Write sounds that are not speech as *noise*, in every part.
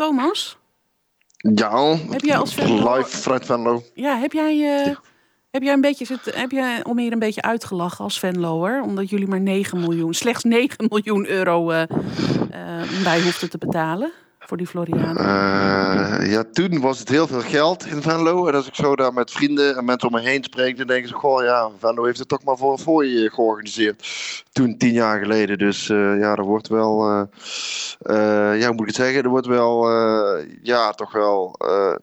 Thomas? Ja, Heb jij als Venlo- live vanuit Venlo. Ja, heb jij, eh, heb jij een beetje zit, heb jij Almere een beetje uitgelachen als Venloer? Omdat jullie maar 9 miljoen, slechts 9 miljoen euro eh, eh, bij hoefden te betalen voor die Floriade. Eh, ja, toen was het heel veel geld in Venlo. En als ik zo daar met vrienden en mensen om me heen spreek, dan denken ze: Goh, ja, Venlo heeft het toch maar voor, voor je georganiseerd. Toen, tien jaar geleden. Dus eh, ja, er wordt wel, eh, ja, hoe moet ik het zeggen? Er wordt wel, ja, toch wel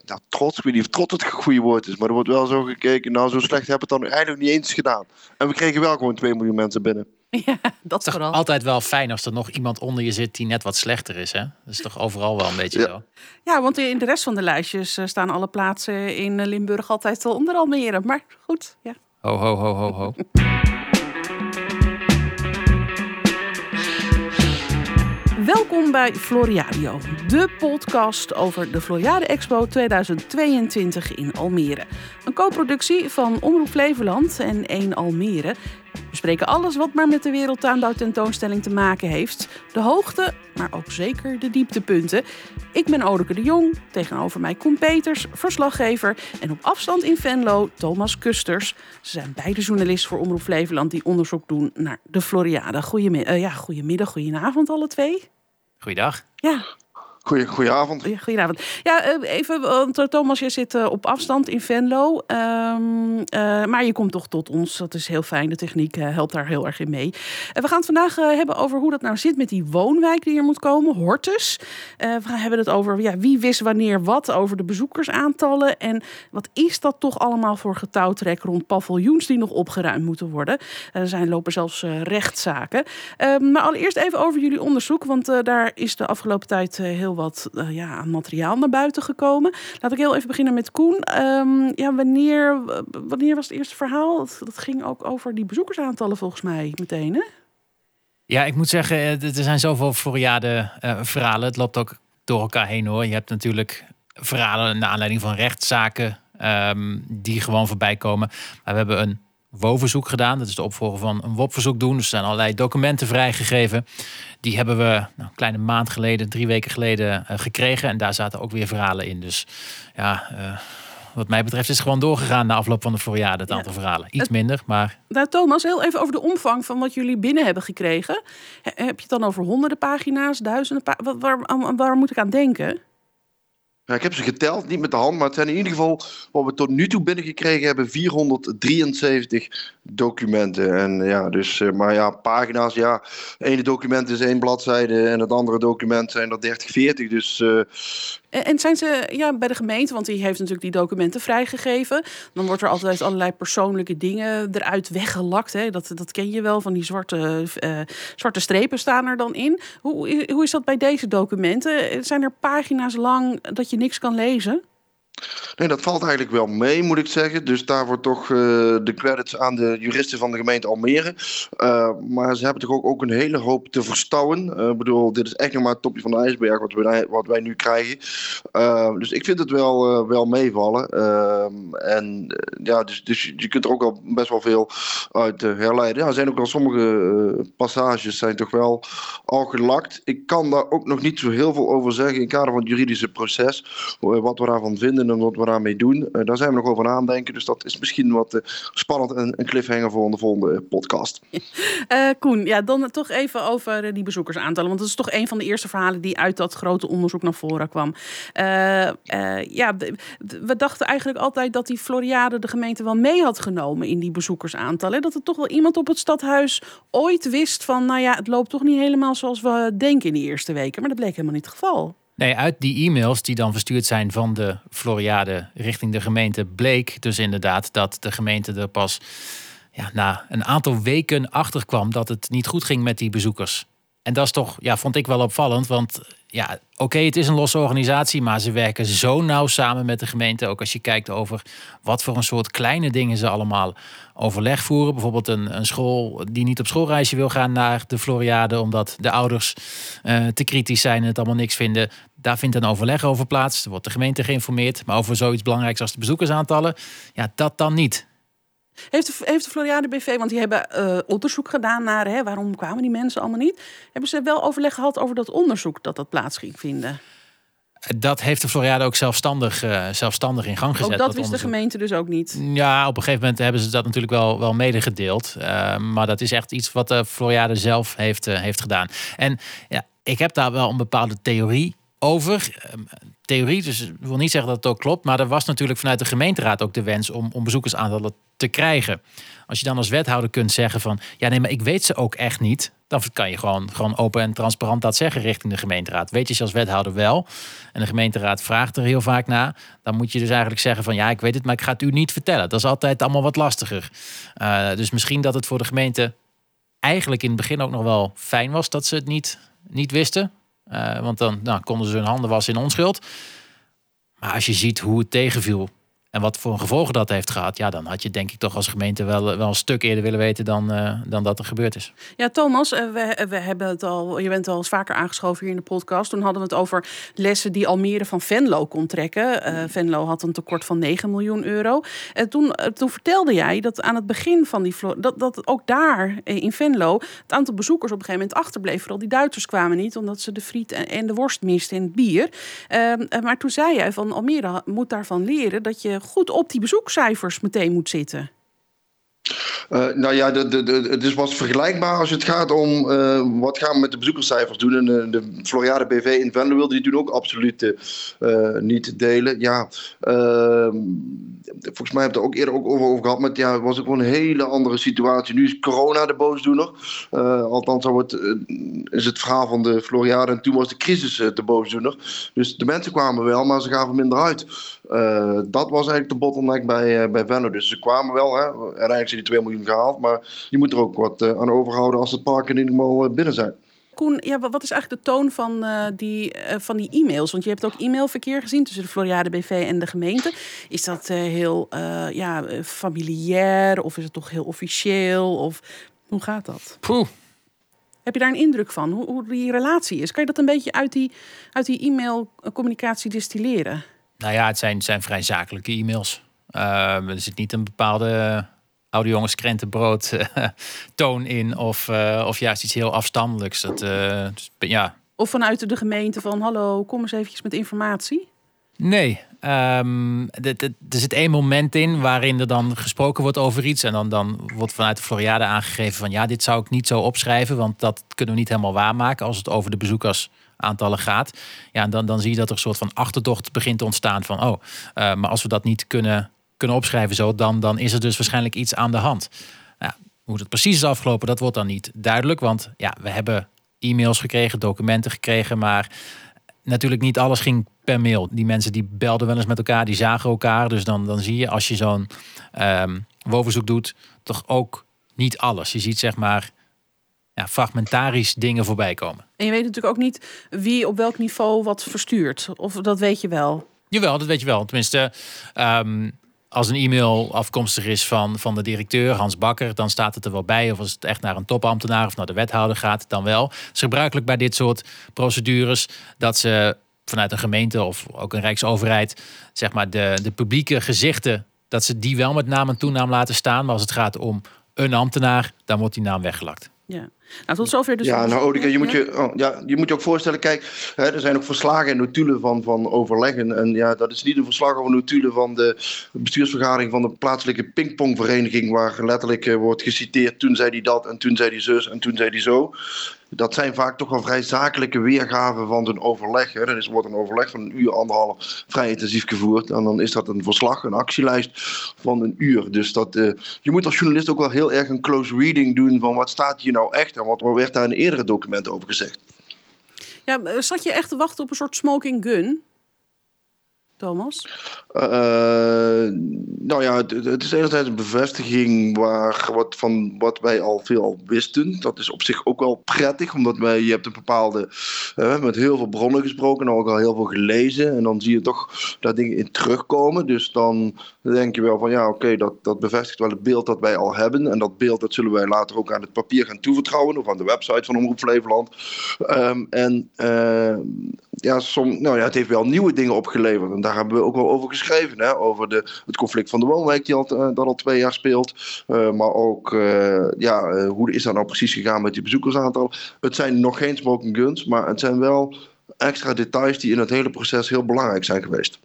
ja, trots. Ik weet niet of trots het goede woord is, maar er wordt wel zo gekeken. Nou, zo slecht hebben we het dan eigenlijk niet eens gedaan. En we kregen wel gewoon 2 miljoen mensen binnen. *laughs* ja, dat is toch vooral. altijd wel fijn als er nog iemand onder je zit die net wat slechter is. Hè? Dat is toch overal wel een beetje Ja. zo. Ja, want in de rest van de lijstjes eh, staan alle plaatsen in eh, Limburg altijd onder Almere. Maar goed, ja. Ho, ho, ho, ho, ho. *laughs* Welkom bij Floriadio, de podcast over de Floriade Expo 2022 in Almere. Een co-productie van Omroep Flevoland en 1 Almere. We bespreken alles wat maar met de Wereldtuinbouw tentoonstelling te maken heeft. De hoogte, maar ook zeker de dieptepunten. Ik ben Odeke de Jong, tegenover mij Koen Peters, verslaggever. En op afstand in Venlo, Thomas Kusters. Ze zijn beide journalisten voor Omroep Flevoland die onderzoek doen naar de Floriade. Goedemi- eh, ja, goedemiddag, goedenavond alle twee. Goeiedag. Ja, Goeie, goedenavond. goedenavond. Ja, eh, even, want eh, Thomas, je zit eh, op afstand in Venlo. Ehm, eh, maar je komt toch tot ons. Dat is heel fijn. De techniek helpt daar heel erg in mee. En we gaan het vandaag hebben over hoe dat nou zit met die woonwijk die er moet komen, Hortus. Eh, we hebben het over ja, wie wist wanneer wat, over de bezoekersaantallen. En wat is dat toch allemaal voor getouwtrek rond paviljoens die nog opgeruimd moeten worden. Er zijn lopen zelfs rechtszaken. Ehm, maar allereerst even over jullie onderzoek, want daar is de afgelopen tijd heel wat eh, ja, aan materiaal naar buiten gekomen. Laat ik heel even beginnen met Koen. Ehm, ja, wanneer, wanneer was het eerste verhaal? Dat, dat ging ook over die bezoekersaantallen volgens mij meteen, hè? Ja, ik moet zeggen, eh, er zijn zoveel Floriade eh verhalen. Het loopt ook door elkaar heen hoor. Je hebt natuurlijk verhalen naar aanleiding van rechtszaken ehm, die gewoon voorbij komen. Maar we hebben een WO-verzoek gedaan. Dat is de opvolger van een WOP-verzoek doen. Dus er zijn allerlei documenten vrijgegeven. Die hebben we nou, een kleine maand geleden, drie weken geleden eh, gekregen. En daar zaten ook weer verhalen in. Dus ja, eh, wat mij betreft is het gewoon doorgegaan na afloop van de Floriade. Het Ja. aantal verhalen. Iets Het- minder, maar Nou, Thomas, heel even over de omvang van wat jullie binnen hebben gekregen. He- Heb je het dan over honderden pagina's, duizenden pagina's? Waar, waar, waar moet ik aan denken? Ja, ik heb ze geteld, niet met de hand, maar het zijn in ieder geval wat we tot nu toe binnengekregen hebben: 473 documenten. En ja, dus, eh, maar ja, pagina's, ja. Het ene document is één bladzijde en het andere document zijn er 30, 40. Dus eh, En en zijn ze ja, bij de gemeente, want die heeft natuurlijk die documenten vrijgegeven. Dan wordt er altijd allerlei persoonlijke dingen eruit weggelakt. Hè? Dat, dat ken je wel, van die zwarte, eh, zwarte strepen staan er dan in. Hoe, hoe is dat bij deze documenten? Zijn er pagina's lang dat je niks kan lezen? Nee, dat valt eigenlijk wel mee, moet ik zeggen. Dus daar wordt toch eh, de credits aan de juristen van de gemeente Almere. Eh, maar ze hebben toch ook, ook een hele hoop te verstouwen. Eh, Ik bedoel, dit is echt nog maar het topje van de ijsberg wat, we, wat wij nu krijgen. Uh, dus ik vind het wel, uh, wel meevallen. Uh, en uh, ja, dus, dus je kunt er ook wel best wel veel uit uh, herleiden. Er zijn ook wel sommige passages zijn toch wel al gelakt. Ik kan daar ook nog niet zo heel veel over zeggen in het kader van het juridische proces. Wat we daarvan vinden wat we daarmee doen. daar zijn we nog over aan denken. Dus dat is misschien wat uh, spannend en een cliffhanger voor de volgende podcast. Uh, *laughs* Koen, ja, dan toch even over die bezoekersaantallen. Want dat is toch een van de eerste verhalen die uit dat grote onderzoek naar voren kwam. Ja, we dachten eigenlijk altijd dat die Floriade de gemeente wel mee had genomen in die bezoekersaantallen. Dat er toch wel iemand op het stadhuis ooit wist van, nou ja, het loopt toch niet helemaal zoals we denken in die eerste weken. Maar dat bleek helemaal niet het geval. Nee, uit die e-mails die dan verstuurd zijn van de Floriade richting de gemeente bleek dus inderdaad dat de gemeente er pas ja, na een aantal weken achter kwam dat het niet goed ging met die bezoekers. En dat is toch, ja, vond ik wel opvallend. Want ja, oké, het is een losse organisatie, maar ze werken zo nauw samen met de gemeente. Ook als je kijkt over wat voor een soort kleine dingen ze allemaal overleg voeren. Bijvoorbeeld een, een school die niet op schoolreisje wil gaan naar de Floriade, omdat de ouders uh, te kritisch zijn en het allemaal niks vinden. Daar vindt een overleg over plaats. Er wordt de gemeente geïnformeerd. Maar over zoiets belangrijks als de bezoekersaantallen, ja, dat dan niet. Heeft de, heeft de Floriade BV, want die hebben uh, onderzoek gedaan naar hè, waarom kwamen die mensen allemaal niet. Hebben ze wel overleg gehad over dat onderzoek dat dat plaats ging vinden? Dat heeft de Floriade ook zelfstandig, uh, zelfstandig in gang gezet. Ook dat wist de gemeente dus ook niet? Ja, op een gegeven moment hebben ze dat natuurlijk wel, wel medegedeeld. Uh, maar dat is echt iets wat de Floriade zelf heeft, uh, heeft gedaan. En ja, ik heb daar wel een bepaalde theorie over. Ehm, theorie, dus ik wil niet zeggen dat het ook klopt. Maar er was natuurlijk vanuit de gemeenteraad ook de wens om, om bezoekersaantallen te krijgen. Als je dan als wethouder kunt zeggen van... ja, nee, maar ik weet ze ook echt niet... dan kan je gewoon, gewoon open en transparant dat zeggen richting de gemeenteraad. Weet je ze als wethouder wel... en de gemeenteraad vraagt er heel vaak naar... dan moet je dus eigenlijk zeggen van... ja, ik weet het, maar ik ga het u niet vertellen. Dat is altijd allemaal wat lastiger. Uh, dus misschien dat het voor de gemeente... eigenlijk in het begin ook nog wel fijn was... dat ze het niet, niet wisten. Uh, want dan nou, konden ze hun handen wassen in onschuld. Maar als je ziet hoe het tegenviel en wat voor gevolgen dat heeft gehad, ja, dan had je denk ik toch als gemeente wel, wel een stuk eerder willen weten dan, uh, dan dat er gebeurd is. Ja, Thomas, uh, we, we hebben het al, je bent al eens vaker aangeschoven hier in de podcast. Toen hadden we het over lessen die Almere van Venlo kon trekken. Uh, Venlo had een tekort van 9 miljoen euro. En toen, toen vertelde jij dat aan het begin van die dat, dat ook daar in Venlo het aantal bezoekers op een gegeven moment achterbleef. Vooral die Duitsers kwamen niet, omdat ze de friet en, en de worst misten in het bier. Ehm, maar toen zei jij van Almere moet daarvan leren dat je goed op die bezoekcijfers meteen moet zitten. Uh, nou ja, de, de, het is vergelijkbaar als het gaat om uh, wat gaan we met de bezoekerscijfers doen. En uh, de Floriade BV in Venlo wilde die toen ook absoluut niet delen. Ja, ehm, volgens mij heb ik het ook eerder ook over, gehad. Maar ja, het was ook een hele andere situatie. Nu is corona de boosdoener. althans het, is het verhaal van de Floriade. En toen was de crisis de boosdoener. Dus de mensen kwamen wel, maar ze gaven minder uit. dat was eigenlijk de bottleneck bij, bij Venlo. Dus ze kwamen wel. Hè, en eigenlijk die 2 miljoen gehaald. Maar je moet er ook wat uh, aan overhouden als het parken in ieder geval uh, binnen zijn. Koen, ja, wat is eigenlijk de toon van, uh, die, van die e-mails? Want je hebt ook e-mailverkeer gezien tussen de Floriade BV en de gemeente. Is dat heel ja, familiair of is het toch heel officieel? Of hoe gaat dat? Poeh. Heb je daar een indruk van, hoe, hoe die relatie is? Kan je dat een beetje uit die, uit die e-mailcommunicatie distilleren? Nou ja, het zijn, zijn vrij zakelijke e-mails. er zit niet een bepaalde oude jongens krentenbrood uh, *laughs* toon in. Of, uh, of juist iets heel afstandelijks. Dat, uh, ja. Of vanuit de gemeente van hallo, kom eens eventjes met informatie. Nee, um, er zit één moment in waarin er dan gesproken wordt over iets. En dan, dan wordt vanuit de Floriade aangegeven van ja, dit zou ik niet zo opschrijven. Want dat kunnen we niet helemaal waarmaken als het over de bezoekersaantallen gaat. Ja, dan, dan zie je dat er een soort van achterdocht begint te ontstaan van oh, maar als we dat niet kunnen kunnen opschrijven zo, dan, dan is er dus waarschijnlijk iets aan de hand. Nou, hoe het precies is afgelopen, dat wordt dan niet duidelijk. Want ja, we hebben e-mails gekregen, documenten gekregen, maar natuurlijk niet alles ging per mail. Die mensen die belden wel eens met elkaar, die zagen elkaar. Dus dan, dan zie je als je zo'n um, woonverzoek doet, toch ook niet alles. Je ziet zeg maar ja, fragmentarisch dingen voorbij komen. En je weet natuurlijk ook niet wie op welk niveau wat verstuurt. Of dat weet je wel. Jawel, dat weet je wel. Tenminste, um, als een e-mail afkomstig is van, van de directeur, Hans Bakker, dan staat het er wel bij. Of als het echt naar een topambtenaar of naar de wethouder gaat, dan wel. Het is gebruikelijk bij dit soort procedures dat ze vanuit een gemeente of ook een rijksoverheid, zeg maar, de, de publieke gezichten, dat ze die wel met naam en toenaam laten staan. Maar als het gaat om een ambtenaar, dan wordt die naam weggelakt. Ja. Nou, tot zover dus. Ja, nou, Odeke, je moet je, oh, ja, je moet je ook voorstellen, kijk, hè, er zijn ook verslagen en notulen van, van overleggen. En ja, dat is niet een verslag of notulen van de bestuursvergadering van de plaatselijke pingpongvereniging, waar letterlijk uh, wordt geciteerd, toen zei hij dat en toen zei hij zus en toen zei hij zo dat zijn vaak toch wel vrij zakelijke weergaven van een overleg. Er wordt een overleg van een uur, anderhalf vrij intensief gevoerd. En dan is dat een verslag, een actielijst van een uur. Dus dat, uh, je moet als journalist ook wel heel erg een close reading doen van wat staat hier nou echt en wat werd daar in eerdere documenten over gezegd. Ja, zat je echt te wachten op een soort smoking gun? Thomas? Uh, nou ja, het, het, is enerzijds een bevestiging waar, wat, van wat wij al veel wisten. Dat is op zich ook wel prettig, omdat wij, je hebt een bepaalde, uh, met heel veel bronnen gesproken en ook al heel veel gelezen. En dan zie je toch dat dingen in terugkomen. Dus dan denk je wel van ja, oké, dat, dat bevestigt wel het beeld dat wij al hebben. En dat beeld dat zullen wij later ook aan het papier gaan toevertrouwen of aan de website van Omroep Flevoland. Um, en ja, som, nou ja, het heeft wel nieuwe dingen opgeleverd. Daar hebben we ook wel over geschreven. Hè? Over de, het conflict van de woonwijk die al, uh, dat al twee jaar speelt. Uh, maar ook, uh, ja, hoe is dat nou precies gegaan met die bezoekersaantal? Het zijn nog geen smoking guns, maar het zijn wel extra details die in het hele proces heel belangrijk zijn geweest.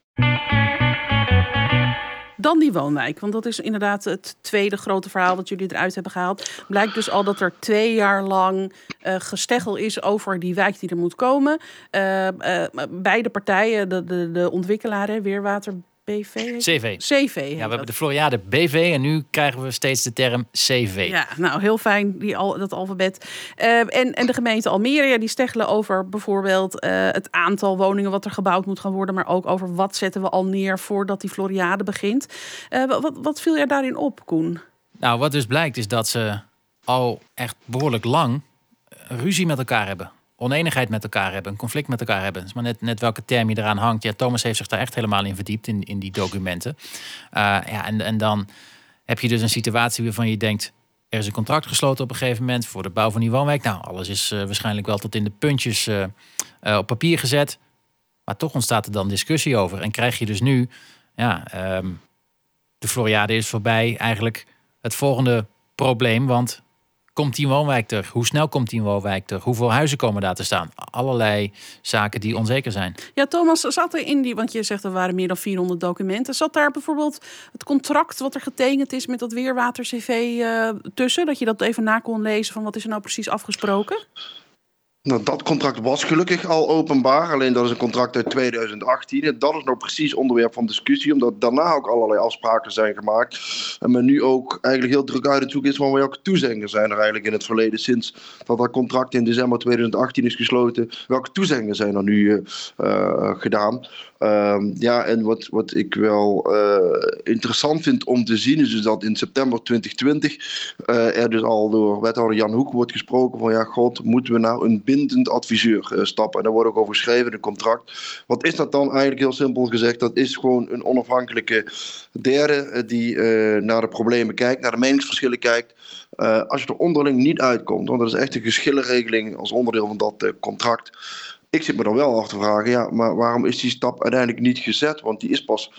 Dan die woonwijk, want dat is inderdaad het tweede grote verhaal dat jullie eruit hebben gehaald. Blijkt dus al dat er twee jaar lang uh, gesteggel is over die wijk die er moet komen. Uh, uh, beide partijen, de, de, de ontwikkelaar, Weerwater BV? CV. CV. Ja, we hebben de Floriade BV en nu krijgen we steeds de term CV. Ja, nou heel fijn, die al, dat alfabet. Uh, en, en de gemeente Almere, ja, die steggelen over bijvoorbeeld uh, het aantal woningen wat er gebouwd moet gaan worden, maar ook over wat zetten we al neer voordat die Floriade begint. Uh, wat, wat viel er daarin op, Koen? Nou, wat dus blijkt is dat ze al echt behoorlijk lang ruzie met elkaar hebben oneenigheid met elkaar hebben, een conflict met elkaar hebben. maar net, net welke term je eraan hangt. Ja, Thomas heeft zich daar echt helemaal in verdiept, in, in die documenten. Uh, ja, en, en dan heb je dus een situatie waarvan je denkt... er is een contract gesloten op een gegeven moment voor de bouw van die woonwijk. Nou, alles is uh, waarschijnlijk wel tot in de puntjes uh, op papier gezet. Maar toch ontstaat er dan discussie over. En krijg je dus nu... Ja, um, de Floriade is voorbij eigenlijk het volgende probleem. Want komt die woonwijk er? Hoe snel komt die woonwijk er? Hoeveel huizen komen daar te staan? Allerlei zaken die onzeker zijn. Ja, Thomas, zat er in die, want je zegt er waren meer dan 400 documenten. Zat daar bijvoorbeeld het contract wat er getekend is met dat Weerwater CV uh, tussen? Dat je dat even na kon lezen van wat is er nou precies afgesproken? Nou, dat contract was gelukkig al openbaar. Alleen dat is een contract uit 2018. En dat is nog precies onderwerp van discussie. Omdat daarna ook allerlei afspraken zijn gemaakt. En men nu ook eigenlijk heel druk uit het zoeken is van welke toezeggingen zijn er eigenlijk in het verleden. Sinds dat dat contract in december 2018 is gesloten. Welke toezeggingen zijn er nu uh, uh, gedaan? Um, ja, en wat, wat ik wel uh, interessant vind om te zien is dus dat in september 2020 er dus al door wethouder Jan Hoek wordt gesproken van ja, god, moeten we nou een bindend adviseur uh, stappen. En daar wordt ook over geschreven een contract. Wat is dat dan eigenlijk heel simpel gezegd? Dat is gewoon een onafhankelijke derde die naar de problemen kijkt, naar de meningsverschillen kijkt. als je er onderling niet uitkomt, want dat is echt een geschillenregeling als onderdeel van dat contract. Ik zit me dan wel af te vragen, ja, maar waarom is die stap uiteindelijk niet gezet? Want die is pas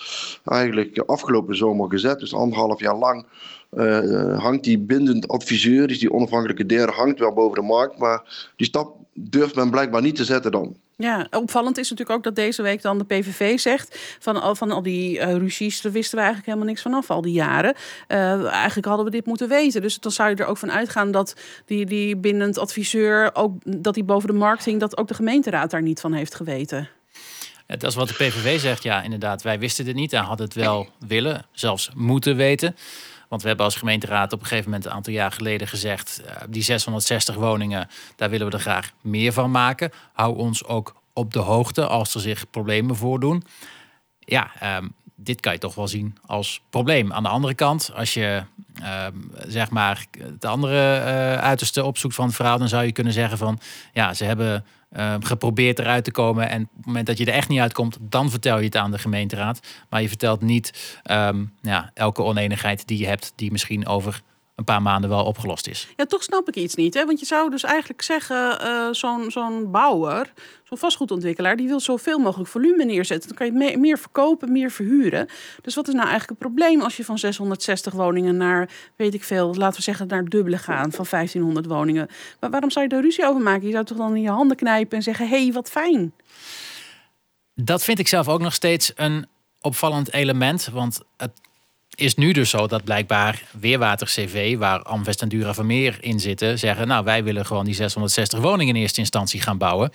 eigenlijk afgelopen zomer gezet, dus anderhalf jaar lang uh, hangt die bindend adviseur, dus die onafhankelijke derde, hangt wel boven de markt. Maar die stap durft men blijkbaar niet te zetten dan. Ja, opvallend is natuurlijk ook dat deze week dan de PVV zegt... van al, van al die uh, ruzies, daar wisten we eigenlijk helemaal niks vanaf al die jaren. Uh, eigenlijk hadden we dit moeten weten. Dus dan zou je er ook van uitgaan dat die, die bindend adviseur... ook dat die boven de markt dat ook de gemeenteraad daar niet van heeft geweten. Dat is wat de PVV zegt, ja inderdaad. Wij wisten het niet en hadden het wel willen, zelfs moeten weten... Want we hebben als gemeenteraad op een gegeven moment een aantal jaar geleden gezegd: uh, die 660 woningen, daar willen we er graag meer van maken. Hou ons ook op de hoogte als er zich problemen voordoen. Ja, um, dit kan je toch wel zien als probleem. Aan de andere kant, als je um, zeg maar het andere uh, uiterste opzoekt van het verhaal, dan zou je kunnen zeggen van ja, ze hebben uh, geprobeerd eruit te komen. En op het moment dat je er echt niet uitkomt, dan vertel je het aan de gemeenteraad. Maar je vertelt niet um, ja, elke oneenigheid die je hebt, die misschien over een paar maanden wel opgelost is. Ja, toch snap ik iets niet. Hè? Want je zou dus eigenlijk zeggen, uh, zo'n zo'n bouwer, zo'n vastgoedontwikkelaar, die wil zoveel mogelijk volume neerzetten. Dan kan je meer, meer verkopen, meer verhuren. Dus wat is nou eigenlijk het probleem als je van 660 woningen naar, weet ik veel, laten we zeggen, naar dubbele gaan van 1500 woningen? Maar waarom zou je daar ruzie over maken? Je zou toch dan in je handen knijpen en zeggen, hé, hey, wat fijn. Dat vind ik zelf ook nog steeds een opvallend element. Want het is nu dus zo dat blijkbaar Weerwater CV, waar Amvest en Dura Vermeer in zitten, zeggen: Nou, wij willen gewoon die 660 woningen in eerste instantie gaan bouwen.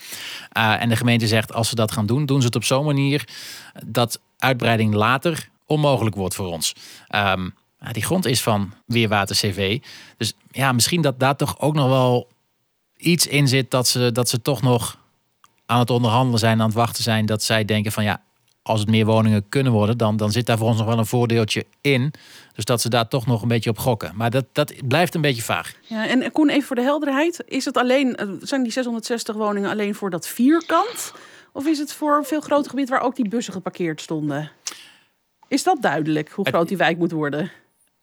Uh, en de gemeente zegt: Als ze dat gaan doen, doen ze het op zo'n manier dat uitbreiding later onmogelijk wordt voor ons. Um, die grond is van Weerwater CV. Dus ja, misschien dat daar toch ook nog wel iets in zit dat ze, dat ze toch nog aan het onderhandelen zijn, aan het wachten zijn. Dat zij denken van ja, als het meer woningen kunnen worden, dan, dan zit daar voor ons nog wel een voordeeltje in. Dus dat ze daar toch nog een beetje op gokken. Maar dat, dat blijft een beetje vaag. Ja, en Koen, even voor de helderheid. Is het alleen, eh, zijn die 660 woningen alleen voor dat vierkant? Of is het voor een veel groter gebied waar ook die bussen geparkeerd stonden? Is dat duidelijk, hoe groot die wijk moet worden?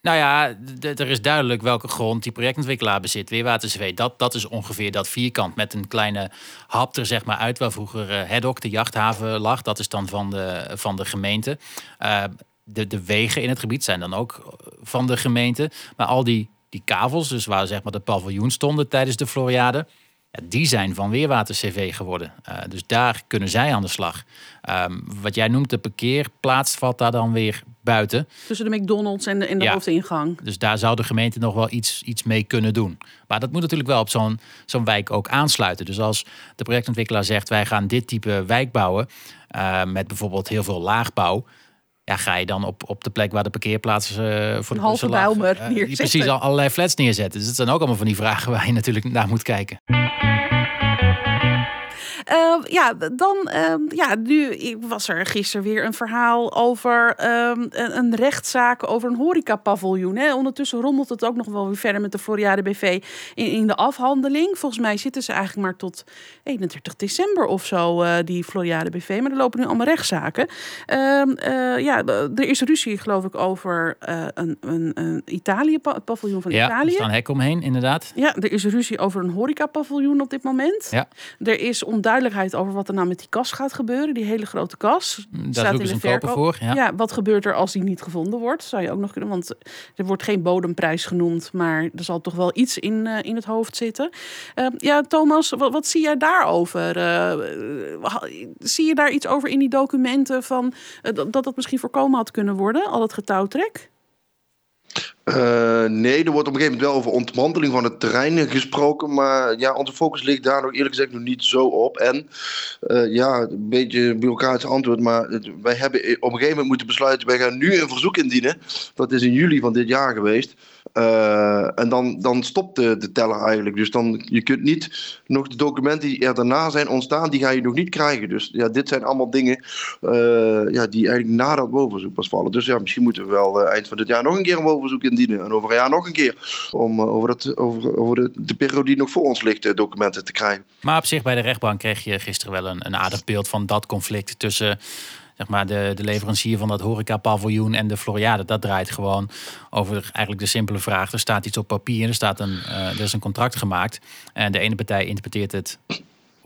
Nou ja, er is duidelijk welke grond die projectontwikkelaar bezit. Weerwater CV, dat, dat is ongeveer dat vierkant met een kleine hap er zeg maar uit waar vroeger uh, Hedok, de jachthaven, lag. Dat is dan van de, van de gemeente. Uh, de, de wegen in het gebied zijn dan ook van de gemeente. Maar al die, die kavels, dus waar zeg maar de paviljoens stonden tijdens de Floriade... die zijn van Weerwater CV geworden. dus daar kunnen zij aan de slag. Ehm, wat jij noemt de parkeerplaats valt daar dan weer buiten. Tussen de McDonald's en de, en de hoofdingang. Dus daar zou de gemeente nog wel iets, iets mee kunnen doen. Maar dat moet natuurlijk wel op zo'n zo'n wijk ook aansluiten. Dus als de projectontwikkelaar zegt wij gaan dit type wijk bouwen. Uh, met bijvoorbeeld heel veel laagbouw. Ja, ga je dan op, op de plek waar de parkeerplaatsen uh, voor de halve Bijlmer uh, die precies al allerlei flats neerzetten. Dus dat zijn ook allemaal van die vragen waar je natuurlijk naar moet kijken. Ja, dan, uh, ja, nu was er gisteren weer een verhaal over uh, een, een, rechtszaak over een horecapaviljoen. Hè. Ondertussen rommelt het ook nog wel weer verder met de Floriade BV in, in de afhandeling. Volgens mij zitten ze eigenlijk maar tot 31 december of zo, uh, die Floriade BV. Maar er lopen nu allemaal rechtszaken. Ehm, eh, ja, er is ruzie, geloof ik, over een, een, een Italië, paviljoen van ja, Italië. Er staan hek omheen, inderdaad. Ja, er is ruzie over een horecapaviljoen op dit moment. Ja. Er is onduidelijk duidelijkheid over wat er nou met die kas gaat gebeuren. Die hele grote kas. Daar staat in de verkoop. voor. Ja. wat gebeurt er als die niet gevonden wordt? Zou je ook nog kunnen, want er wordt geen bodemprijs genoemd, maar er zal toch wel iets in, uh, in het hoofd zitten. Uh, ja, Thomas, wat, wat, zie jij daarover? Uh, zie je daar iets over in die documenten van dat dat misschien voorkomen had kunnen worden, al het getouwtrek? Uh, nee, er wordt op een gegeven moment wel over ontmanteling van het terrein gesproken. Maar ja, onze focus ligt daar nog eerlijk gezegd nog niet zo op. En uh, ja, een beetje een bureaucratisch antwoord. Maar wij hebben op een gegeven moment moeten besluiten: wij gaan nu een verzoek indienen. Dat is in juli van dit jaar geweest. Uh, en dan, dan stopt de, de teller eigenlijk. Dus dan, je kunt niet nog de documenten die er daarna zijn ontstaan, die ga je nog niet krijgen. Dus ja, dit zijn allemaal dingen ja, die eigenlijk na dat bovenzoek pas vallen. Dus ja, misschien moeten we wel eind van dit jaar nog een keer een bovenzoek indienen en over een jaar nog een keer. Om eh, over, het, over, over de, de periode die nog voor ons ligt, eh, documenten te krijgen. Maar op zich bij de rechtbank kreeg je gisteren wel een, een aardig beeld van dat conflict tussen zeg maar, de, de leverancier van dat horeca-paviljoen en de Floriade. Dat draait gewoon over eigenlijk de simpele vraag. Er staat iets op papier, er, staat een, uh, er is een contract gemaakt. En de ene partij interpreteert het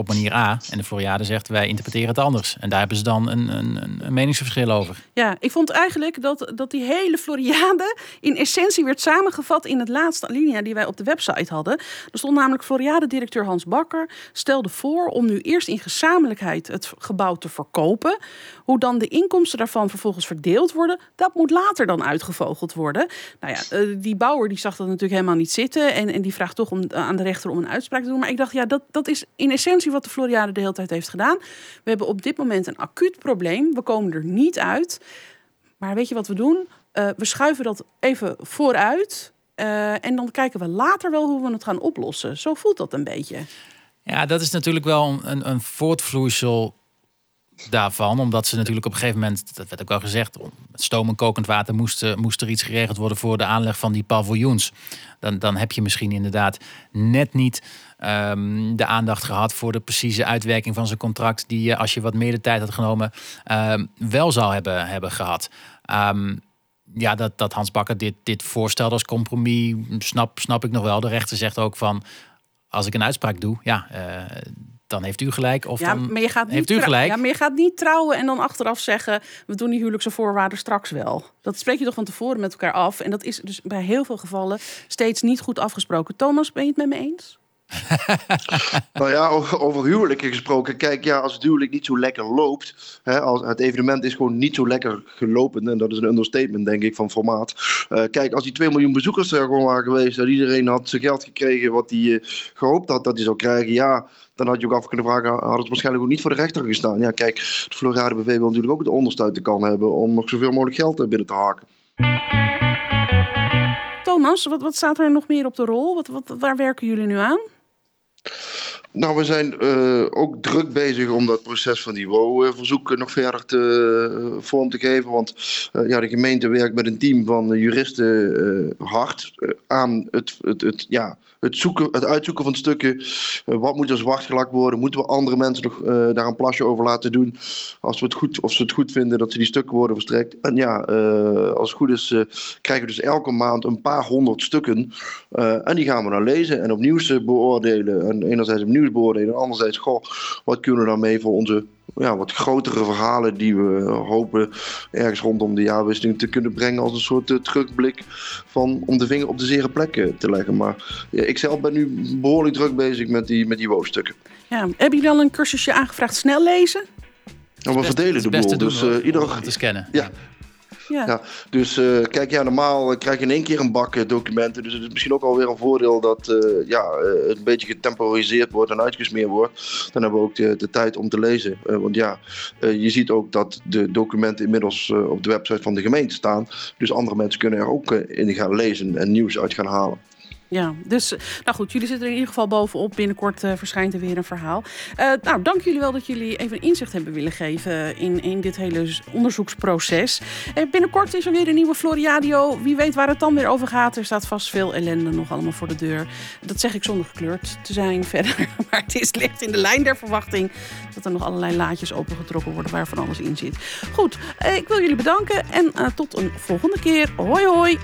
op manier A. En de Floriade zegt wij interpreteren het anders. En daar hebben ze dan een, een, een meningsverschil over. Ja, ik vond eigenlijk dat, dat die hele Floriade in essentie werd samengevat in het laatste alinea die wij op de website hadden. Er stond namelijk Floriade-directeur Hans Bakker stelde voor om nu eerst in gezamenlijkheid het gebouw te verkopen. Hoe dan de inkomsten daarvan vervolgens verdeeld worden, dat moet later dan uitgevogeld worden. Nou ja, eh, die bouwer die zag dat natuurlijk helemaal niet zitten en, en die vraagt toch om, aan de rechter om een uitspraak te doen. Maar ik dacht, ja, dat, dat is in essentie wat de Floriade de hele tijd heeft gedaan. We hebben op dit moment een acuut probleem. We komen er niet uit. Maar weet je wat we doen? Uh, we schuiven dat even vooruit. Uh, en dan kijken we later wel hoe we het gaan oplossen. Zo voelt dat een beetje. Ja, dat is natuurlijk wel een, een voortvloeisel daarvan. Omdat ze natuurlijk op een gegeven moment, dat werd ook al gezegd, met stoom en kokend water moest, moest er iets geregeld worden voor de aanleg van die paviljoens. Dan, dan heb je misschien inderdaad net niet um, de aandacht gehad voor de precieze uitwerking van zijn contract. Die je, als je wat meer de tijd had genomen, um, wel zou hebben, hebben gehad. Um, ja, dat, dat Hans Bakker dit, dit voorstelde als compromis, snap, snap ik nog wel. De rechter zegt ook van, als ik een uitspraak doe, ja, uh, dan heeft u gelijk. Of ja, dan maar je gaat niet heeft u gelijk. Ja, maar je gaat niet trouwen en dan achteraf zeggen... we doen die huwelijkse voorwaarden straks wel. Dat spreek je toch van tevoren met elkaar af. En dat is dus bij heel veel gevallen steeds niet goed afgesproken. Thomas, ben je het met me eens? *laughs* nou ja, over, huwelijken gesproken. Kijk, ja, als het huwelijk niet zo lekker loopt. Hè, als het evenement is gewoon niet zo lekker gelopen. En dat is een understatement, denk ik, van formaat. Uh, kijk, als die 2 miljoen bezoekers er gewoon waren geweest. Dat iedereen had zijn geld gekregen wat hij uh, gehoopt had dat hij zou krijgen. Ja, dan had je ook af kunnen vragen. Had het waarschijnlijk ook niet voor de rechter gestaan. Ja, kijk, de Florade BV wil natuurlijk ook het onderste kan hebben. om nog zoveel mogelijk geld binnen te haken. Thomas, wat, wat staat er nog meer op de rol? Wat, wat, waar werken jullie nu aan? Nou, we zijn uh, ook druk bezig om dat proces van die WO-verzoek nog verder te, uh, vorm te geven. Want uh, ja, de gemeente werkt met een team van juristen hard aan het, het, het, ja, het, zoeken, het uitzoeken van stukken. wat moet er zwart gelakt worden? Moeten we andere mensen nog daar een plasje over laten doen? Als we het goed, of ze het goed vinden dat ze die stukken worden verstrekt. En ja, als het goed is, krijgen we dus elke maand een paar honderd stukken. en die gaan we dan lezen en opnieuw beoordelen. En enerzijds nieuws beoordelen. En anderzijds, goh, wat kunnen we dan mee voor onze ja, wat grotere verhalen die we hopen ergens rondom de jaarwisseling te kunnen brengen als een soort uh, terugblik van om de vinger op de zere plekken te leggen. Maar ja, ik zelf ben nu behoorlijk druk bezig met die, met die woofstukken. Ja, heb je dan een cursusje aangevraagd snel lezen? Nou, we verdelen de boel. Dus uh, ieder... te scannen. Ja, ja. dus uh, kijk, ja, normaal krijg je in één keer een bak uh, documenten. Dus het is misschien ook alweer een voordeel dat ja, het een beetje getemporiseerd wordt en uitgesmeerd wordt. Dan hebben we ook de, de tijd om te lezen. want ja, je ziet ook dat de documenten inmiddels op de website van de gemeente staan. Dus andere mensen kunnen er ook in gaan lezen en nieuws uit gaan halen. Ja, dus nou goed, jullie zitten er in ieder geval bovenop. Binnenkort uh, verschijnt er weer een verhaal. Uh, nou, dank jullie wel dat jullie even inzicht hebben willen geven in, in dit hele onderzoeksproces. En binnenkort is er weer een nieuwe Floriadio. Wie weet waar het dan weer over gaat. Er staat vast veel ellende nog allemaal voor de deur. Dat zeg ik zonder gekleurd te zijn *laughs* verder. Maar het is licht in de lijn der verwachting dat er nog allerlei laadjes opengetrokken worden waar van alles in zit. Goed, ik wil jullie bedanken en tot een volgende keer. Hoi hoi!